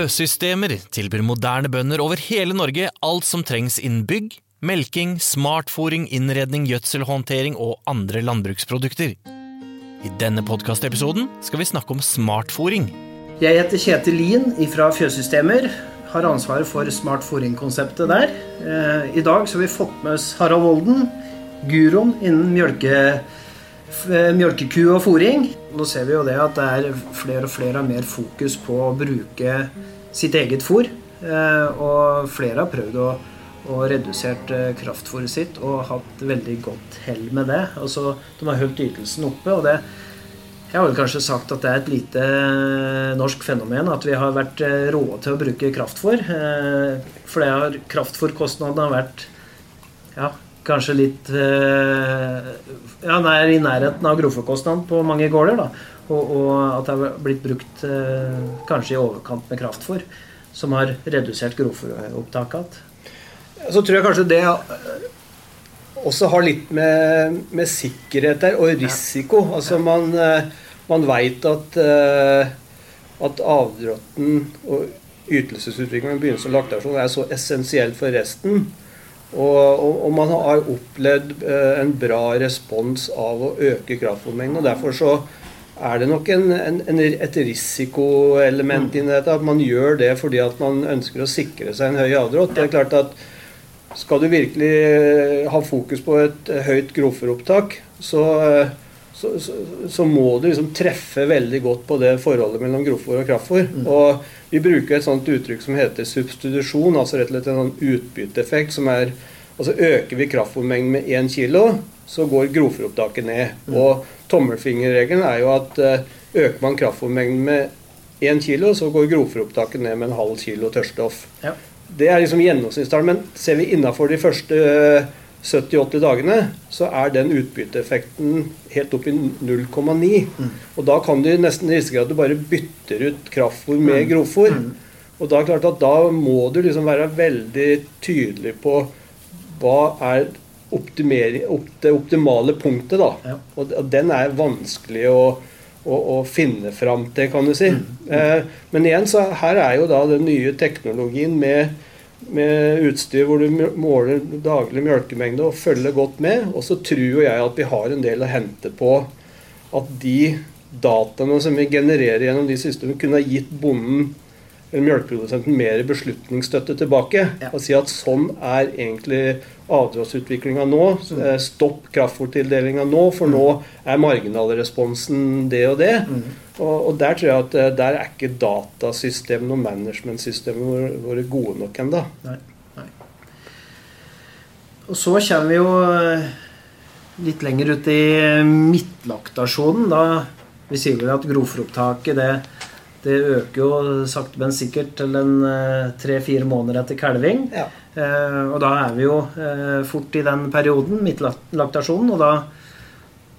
Fjøssystemer tilbyr moderne bønder over hele Norge alt som trengs innen bygg, melking, smartfòring, innredning, gjødselhåndtering og andre landbruksprodukter. I denne podkastepisoden skal vi snakke om smartfòring. Jeg heter Kjetil Lien fra Fjøssystemer. Har ansvaret for smartfòringkonseptet der. Eh, I dag har vi fått med oss Harald Volden, guroen innen mjølke, mjølkeku og fòring. Nå ser vi jo det at det er flere og flere har mer fokus på å bruke sitt eget fôr. Eh, Og flere har prøvd å, å redusert eh, kraftfôret sitt og hatt veldig godt hell med det. Altså, de har holdt ytelsen oppe. og det jeg har vel kanskje sagt at det er et lite eh, norsk fenomen at vi har vært råde til å bruke kraftfôr. For det har kraftfôrkostnadene har vært ja, kanskje litt Ja, er i nærheten av grovfòrkostnaden på mange gårder. da. Og, og at det har blitt brukt eh, kanskje i overkant med kraftfôr, som har redusert grovfòropptaket igjen. Så tror jeg kanskje det eh, også har litt med, med sikkerhet der, og risiko. Altså man, eh, man veit at, eh, at avdråtten og ytelsesutviklingen ved begynnelsen av laktasjon er så essensielt for resten. Og, og, og man har opplevd en bra respons av å øke kraftfôrmengden. og Derfor så er det nok en, en, en, et risikoelement inni dette. At man gjør det fordi at man ønsker å sikre seg en høy avdrått. Det er klart at skal du virkelig eh, ha fokus på et eh, høyt grovfòropptak, så, eh, så, så, så må du liksom treffe veldig godt på det forholdet mellom grovfòr og kraftfôr. Og vi bruker et sånt uttrykk som heter substitusjon, altså rett og slett en sånn utbytteeffekt som er Altså øker vi kraftfòrmengden med 1 kg, så går grovfòropptaket ned. Og tommelfingerregelen er jo at eh, øker man kraftfòrmengden med 1 kilo, så går grovfòropptaket ned med en halv kilo tørrstoff. Ja. Det er liksom gjennomsnittstall, men ser vi innafor de første øh, 70-80 dagene, så er den utbytteeffekten helt opp i 0,9. Og da kan du nesten risikere at du bare bytter ut kraftfôr med grovfôr. Og da er det klart at da må du liksom være veldig tydelig på hva er opp, det optimale punktet, da. Og, den er vanskelig å, å, å finne fram til, kan du si. Eh, men igjen, så her er jo da den nye teknologien med, med utstyr hvor du måler daglig mjølkemengde og følger godt med. Og så tror jeg at vi har en del å hente på at de dataene som vi genererer gjennom de systemene, kunne ha gitt bonden eller melkeprodusenten mer beslutningsstøtte tilbake. Og si at sånn er egentlig avdråtsutviklinga nå. Eh, Stopp kraftfòrtildelinga nå, for nå er marginalresponsen det og det. Og, og der tror jeg at eh, der er ikke datasystemene og managementsystemene våre, gode nok ennå. Og så kommer vi jo eh, litt lenger ut i midtlaktasjonen. Da vi sier vel at grovfòropptaket det, det øker jo sakte, men sikkert til en tre-fire måneder etter kalving. Ja. Eh, og da er vi jo eh, fort i den perioden, midtlaktasjonen. Og da,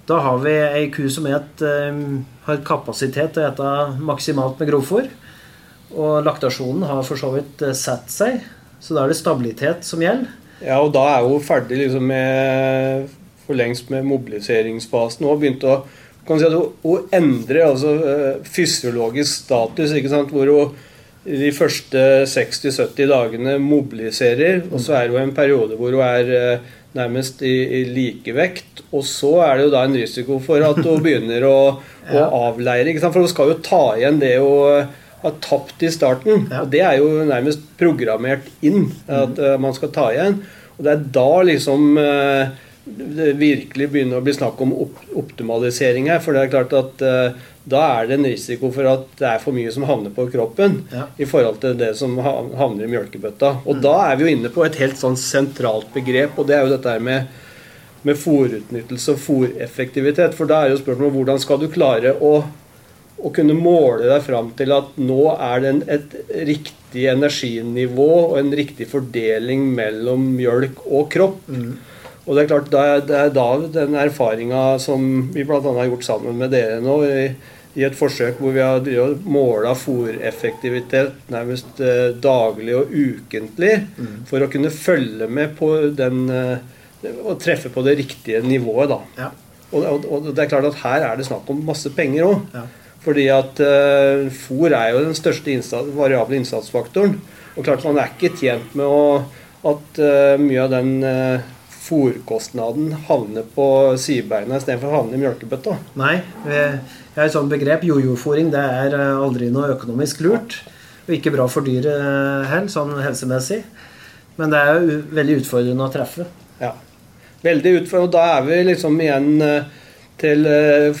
da har vi ei ku som et, eh, har kapasitet til å ete maksimalt med grovfôr. Og laktasjonen har for så vidt satt seg, så da er det stabilitet som gjelder. Ja, og da er hun ferdig liksom med for lengst med mobiliseringsfasen og begynt å kan si at hun, hun endrer altså fysiologisk status, ikke sant? hvor hun de første 60-70 dagene mobiliserer, og så er det jo en periode hvor hun er eh, nærmest i, i likevekt. Og så er det jo da en risiko for at hun begynner å, å avleire. For hun skal jo ta igjen det hun har tapt i starten. Ja. Og det er jo nærmest programmert inn at mm. man skal ta igjen. Og det er da liksom eh, det virkelig begynner å bli snakk om op optimalisering her. For det er klart at eh, da er det en risiko for at det er for mye som havner på kroppen Ja. i forhold til det som ha- havner i mjølkebøtta. Og da er vi jo inne på et helt sånn sentralt begrep, og det er jo dette her med med fòrutnyttelse og fòreffektivitet. For da er jo spørsmålet hvordan skal du klare å, å kunne måle deg fram til at nå er det en, et riktig energinivå og en riktig fordeling mellom mjølk og kropp. Og det er klart, det er, det da den erfaringa som vi bl.a. har gjort sammen med dere nå, i, et forsøk hvor vi har måla fòreffektivitet nærmest eh, daglig og ukentlig for å kunne følge med på den eh, og treffe på det riktige nivået. da. Ja. Og, og, og det er klart at her er det snakk om masse penger òg. Ja. Fordi at uh, fôr er jo den største innsats, variable innsatsfaktoren. Og klart man er ikke tjent med å, at uh, mye av den uh, fôrkostnaden havner på sidebeina istedenfor å havne i mjølkebøtta. Nei. Jeg har et sånt begrep. Jordjordfòring det er aldri noe økonomisk lurt. Og ikke bra for dyret heller, sånn helsemessig. Men det er jo veldig utfordrende å treffe. Ja. Veldig utfordrende. Og da er vi liksom igjen til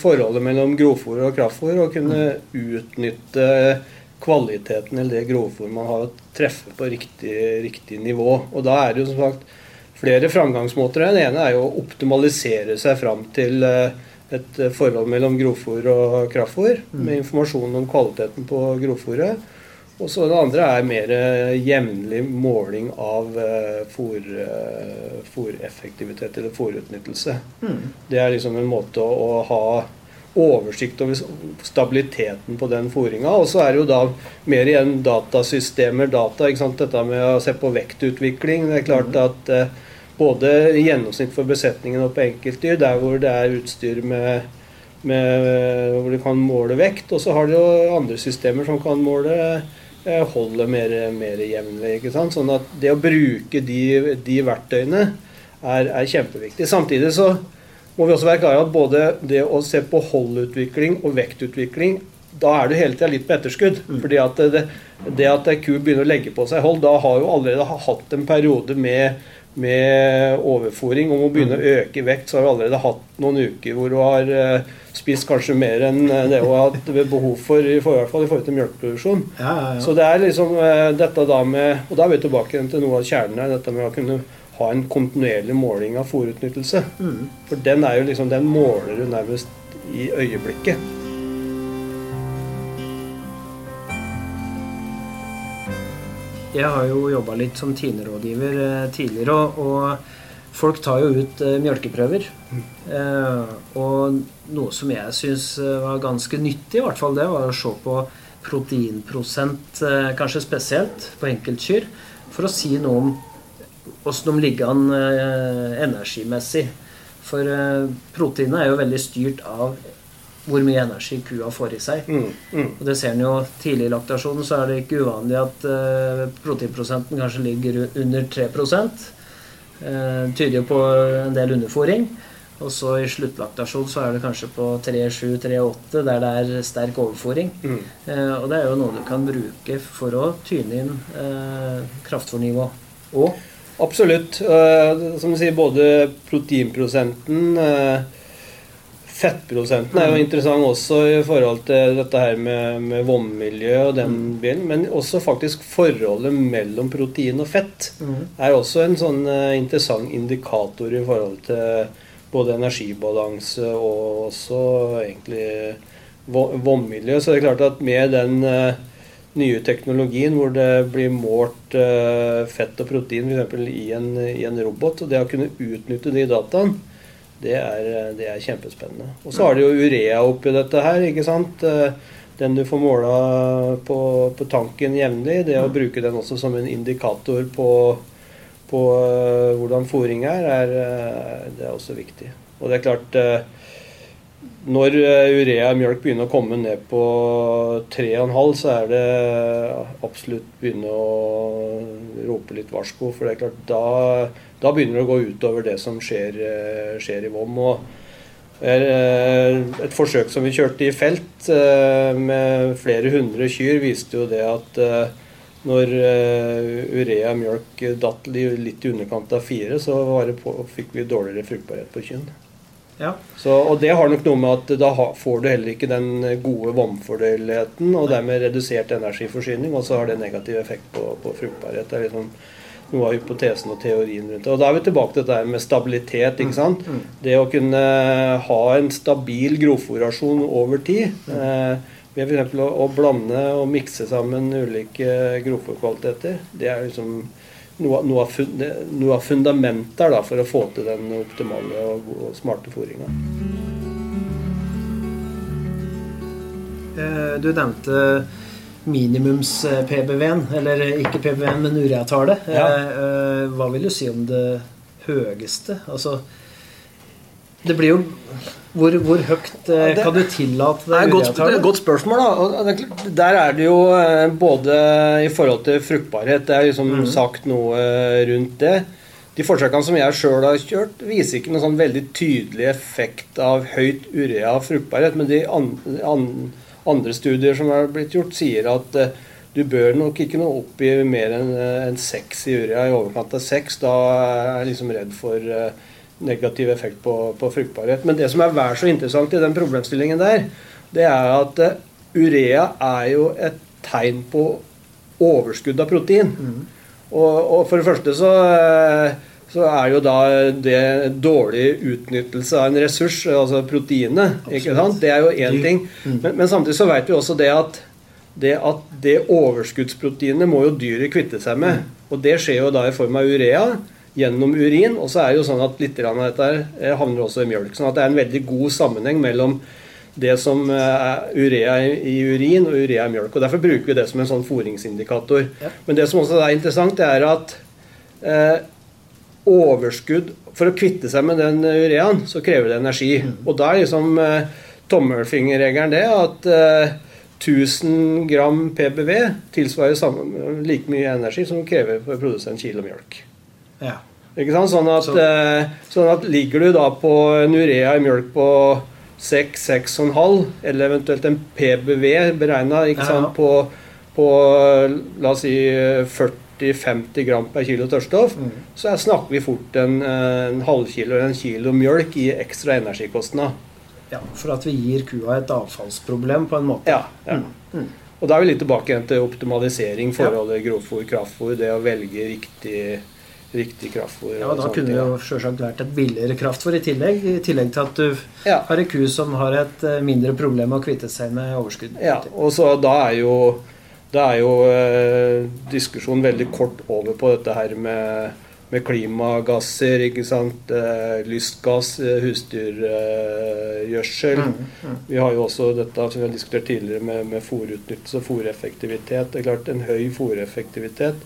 forholdet mellom grovfòr og kraftfòr. Å kunne utnytte kvaliteten eller det grovfòret man har, å treffe på riktig, riktig nivå. Og da er det jo som sagt flere framgangsmåter. Den ene er jo å optimalisere seg fram til eh, et eh, forhold mellom grovfòr og kraftfòr, mm. med informasjon om kvaliteten på grovfòret. Og så det andre er mer eh, jevnlig måling av fòreffektivitet eller fòrutnyttelse. Mm. Det er liksom en måte å, ha oversikt over stabiliteten på den fòringa. Og så er det jo da mer igjen datasystemer, data. ikke sant? Dette med å se på vektutvikling. Det er klart at at både i gjennomsnitt for besetningen og på enkeltdyr, der hvor det er utstyr med, med, hvor du kan måle vekt. Og så har du jo andre systemer som kan måle eh, holdet mer, mer jevnlig. ikke sant? Sånn at det å bruke de, de verktøyene er, er, kjempeviktig. Samtidig så må vi også være klare at både det å se på holdutvikling og vektutvikling da er du hele tida litt på etterskudd. Mm. fordi at det, det at ku begynner å legge på seg hold, da har jo allerede hatt en periode med med overfòring om å begynne å øke vekt, så har vi allerede hatt noen uker hvor du har uh, spist kanskje mer enn eh, det hun har hatt behov for, i, for, i hvert fall i forhold til melkeproduksjon. Ja, ja, ja. Så det er liksom uh, dette da med Og da er vi tilbake til noe av kjernen her, dette med å kunne ha en kontinuerlig måling av fòrutnyttelse. Mm. For den er jo liksom, den måler du nærmest i øyeblikket. Jeg har jo jobba litt som TINE-rådgiver eh, tidligere, og, folk tar jo ut uh, mjølkeprøver. Uh, og noe som jeg syns var ganske nyttig, i hvert fall det, var å se på proteinprosent, kanskje spesielt på enkeltkyr, for å si noe om åssen de ligger an energimessig. For proteinet er jo veldig styrt av hvor mye energi kua får i seg. Mm, mm. Og det ser en jo tidlig i laktasjonen, så er det ikke uvanlig at uh, proteinprosenten kanskje ligger under 3 uh, eh, Tyder jo på en del underfòring. Og så i sluttlaktasjon så er det kanskje på 3-7-3-8 der det er sterk overfòring. Mm. Uh, og det er jo noe du kan bruke for å tyne inn uh, kraftfòrnivå òg. Absolutt. som du sier, både proteinprosenten Fettprosenten er jo interessant også i forhold til dette her med, med vannmiljø og den mm. bilen. Men også faktisk forholdet mellom protein og fett mm. er også en sånn uh, interessant indikator i forhold til både energibalanse og også egentlig vannmiljø. Så det er klart at med den uh, nye teknologien hvor det blir målt uh, fett og protein f.eks. I, en, i en robot, og det å kunne utnytte de dataene det er, det er kjempespennende. Og så har de jo urea oppi dette her. ikke sant? Eh, den du får måla på, på tanken jevnlig. Det å bruke den også som en indikator på, på uh, hvordan fòring er, er, det er også viktig. Og det er klart Når urea i mjølk begynner å komme ned på 3,5, så er det absolutt begynne å rope litt varsko. For det er klart da da begynner det å gå utover det som skjer, eh, skjer i Vom. Og eh, et forsøk som vi kjørte i felt eh, med flere hundre kyr, viste jo det at når urea mjølk datt litt i underkant av fire, så på, fikk vi dårligere fruktbarhet på kyrne. Ja. Så, og det har nok noe med at da får du heller ikke den gode vannfordøyeligheten, og dermed redusert energiforsyning, og så har det negativ effekt på, på fruktbarhet. Det er liksom noe av hypotesen og teorien rundt det. Og Da er vi tilbake til dette med stabilitet. ikke sant? Mm. Mm. Det å kunne ha en stabil grovforasjon over tid. Mm. Eh, ved f.eks. Å, å blande og mikse sammen ulike grovfòrkvaliteter. Det er liksom noe, noe, av, noe av fundamentet for å få til den optimale og, og smarte fôringa. Eh, du nevnte minimums-PBV-en, eller ikke PBV-en, men ureatallet. Ja. Eh, eh, hva vil du si om det høyeste? Altså det blir jo Hvor, hvor høyt eh, det- kan du tillate Det det godt, det er et godt spørsmål. da er Der er det jo både i forhold til fruktbarhet Det er liksom sagt noe rundt det. De forsøkene som jeg sjøl har kjørt, viser ikke noen sånn veldig tydelig effekt av høyt urea fruktbarhet. Men de an, an, andre studier som har blitt gjort, sier at eh, du bør nok ikke nå opp i mer enn eh, en seks i urea, i overkant av seks. Da er jeg liksom redd for eh, negativ effekt på, på fruktbarhet. Men det som er vær så interessant i den problemstillingen der, det er at urea er jo et tegn på overskudd av protein. Og, og for det første så, så er jo da det dårlig utnyttelse av en ressurs, altså proteinet. ikke sant? Det er jo én ting. Men, men samtidig så vet vi også det at det at det overskuddsproteinet må jo dyret kvitte seg med. Og det skjer jo da i form av urea gjennom urin. Og så er det jo sånn at litt av dette eh, havner også i mjølk. Sånn at det er en veldig god sammenheng mellom det som eh, er urea i i urin og urea i mjølk. og Derfor bruker vi det som en sånn foringsindikator. Men det som også er interessant, det er at eh, overskudd For å kvitte seg med den ureaen, så krever det energi. Og da er liksom eh, tommelfingerregelen det at eh, 1000 gram PBV tilsvarer samme, like mye energi som krever for å produsere en kilo mjølk. Ja. Ikke sant? Sånn at, Så- eh, sånn at ligger du da på en urea i mjølk på 6-6,5, eller eventuelt en PBV beregna Ja, ja. på, på la oss si 40-50 gram per kilo tørrstoff, Mm. så er, snakker vi fort en, eh, en halvkilo eller en kilo mjølk i ekstra energikostnad. ja. For at vi gir kua et avfallsproblem, på en måte. Ja, ja. Mm. Og da er vi litt tilbake igjen til optimalisering, forholdet ja. grovfòr, kraftfòr, det å velge riktig, riktig kraftfôr. Ja, og da kunne det jo selvsagt vært et billigere kraftfôr i tillegg. I tillegg til at du Ja. har en ku som har et eh, mindre problem med å kvitte seg med overskudd. Ja, og så da er jo, da er jo eh, diskusjonen veldig kort over på dette her med, med klimagasser, ikke sant. Eh, lystgass, eh. Mm, mm. Vi har jo også dette som vi har diskutert tidligere med, med fòrutnyttelse og fòreffektivitet. Det er klart En høy fòreffektivitet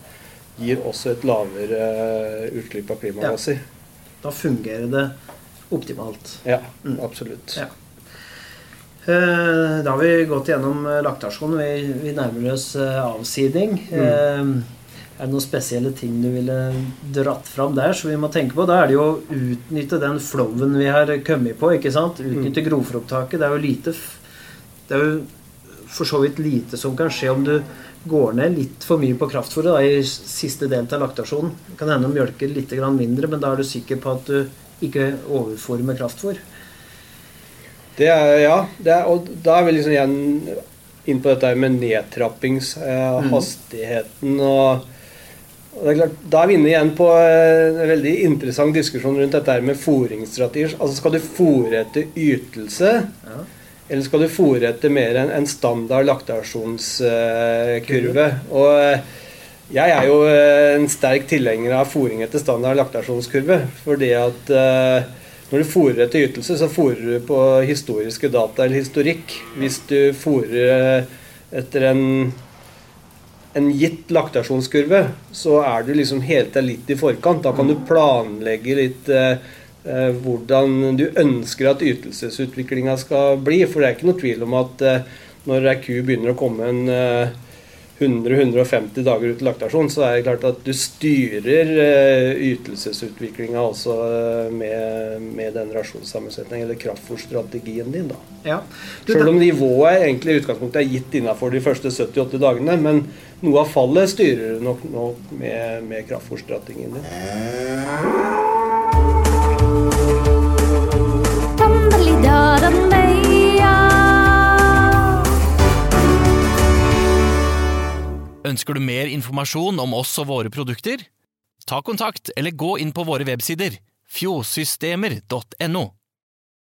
gir også et lavere eh, utslipp av klimagasser. Da fungerer det optimalt. Ja, Mm. absolutt. Ja. Eh, Da har vi gått gjennom laktasjonen laktasjon. Vi, vi nærmer oss eh, avsiding. Mm. Eh, Er det noen spesielle ting du ville dratt fram der som vi må tenke på? Da er det jo å utnytte den flowen vi har kommet på. ikke sant? Utnytte Mm. grovfropptaket. Det er jo lite Det er jo for så vidt lite som kan skje om du går ned litt for mye på kraftfôret da, i siste del av laktasjonen. Det kan hende å mjølke litt mindre, men da er du sikker på at du ikke overfôrer med kraftfôr. Det er, ja, det er, og da er vi liksom igjen inn på dette med nedtrappingshastigheten. og, og det er klart, Da er vi inne igjen på eh, en veldig interessant diskusjon rundt dette med fôringsstrategier. Altså Skal du fôre etter ytelse, Ja. eller skal du fôre etter mer enn en standard laktasjonskurve? og eh, jeg er jo eh, en sterk tilhenger av fôring etter standard laktasjonskurve. fordi at eh, når du fòrer etter ytelse, så fòrer du på historiske data eller historikk. Hvis du fôrer eh, etter en, en gitt laktasjonskurve, så er du liksom hele tida litt i forkant. Da kan du planlegge litt eh, eh, hvordan du ønsker at ytelsesutviklinga skal bli. For det er ikke noe tvil om at eh, når ei ku begynner å komme en eh, 100-150 dager ut til laktasjon, så er det klart at du styrer eh, ytelsesutviklinga også eh, med, med den rasjonssammensetningen eller kraftfôrstrategien din. da. Ja. Du, Selv om nivået egentlig i utgangspunktet er gitt innafor de første 70-80 dagene, men noe av fallet styrer du nok nå med, med kraftfôrstrategien din. Ønsker du mer informasjon om oss og våre produkter? Ta kontakt eller gå inn på våre websider fjordsystemer.no.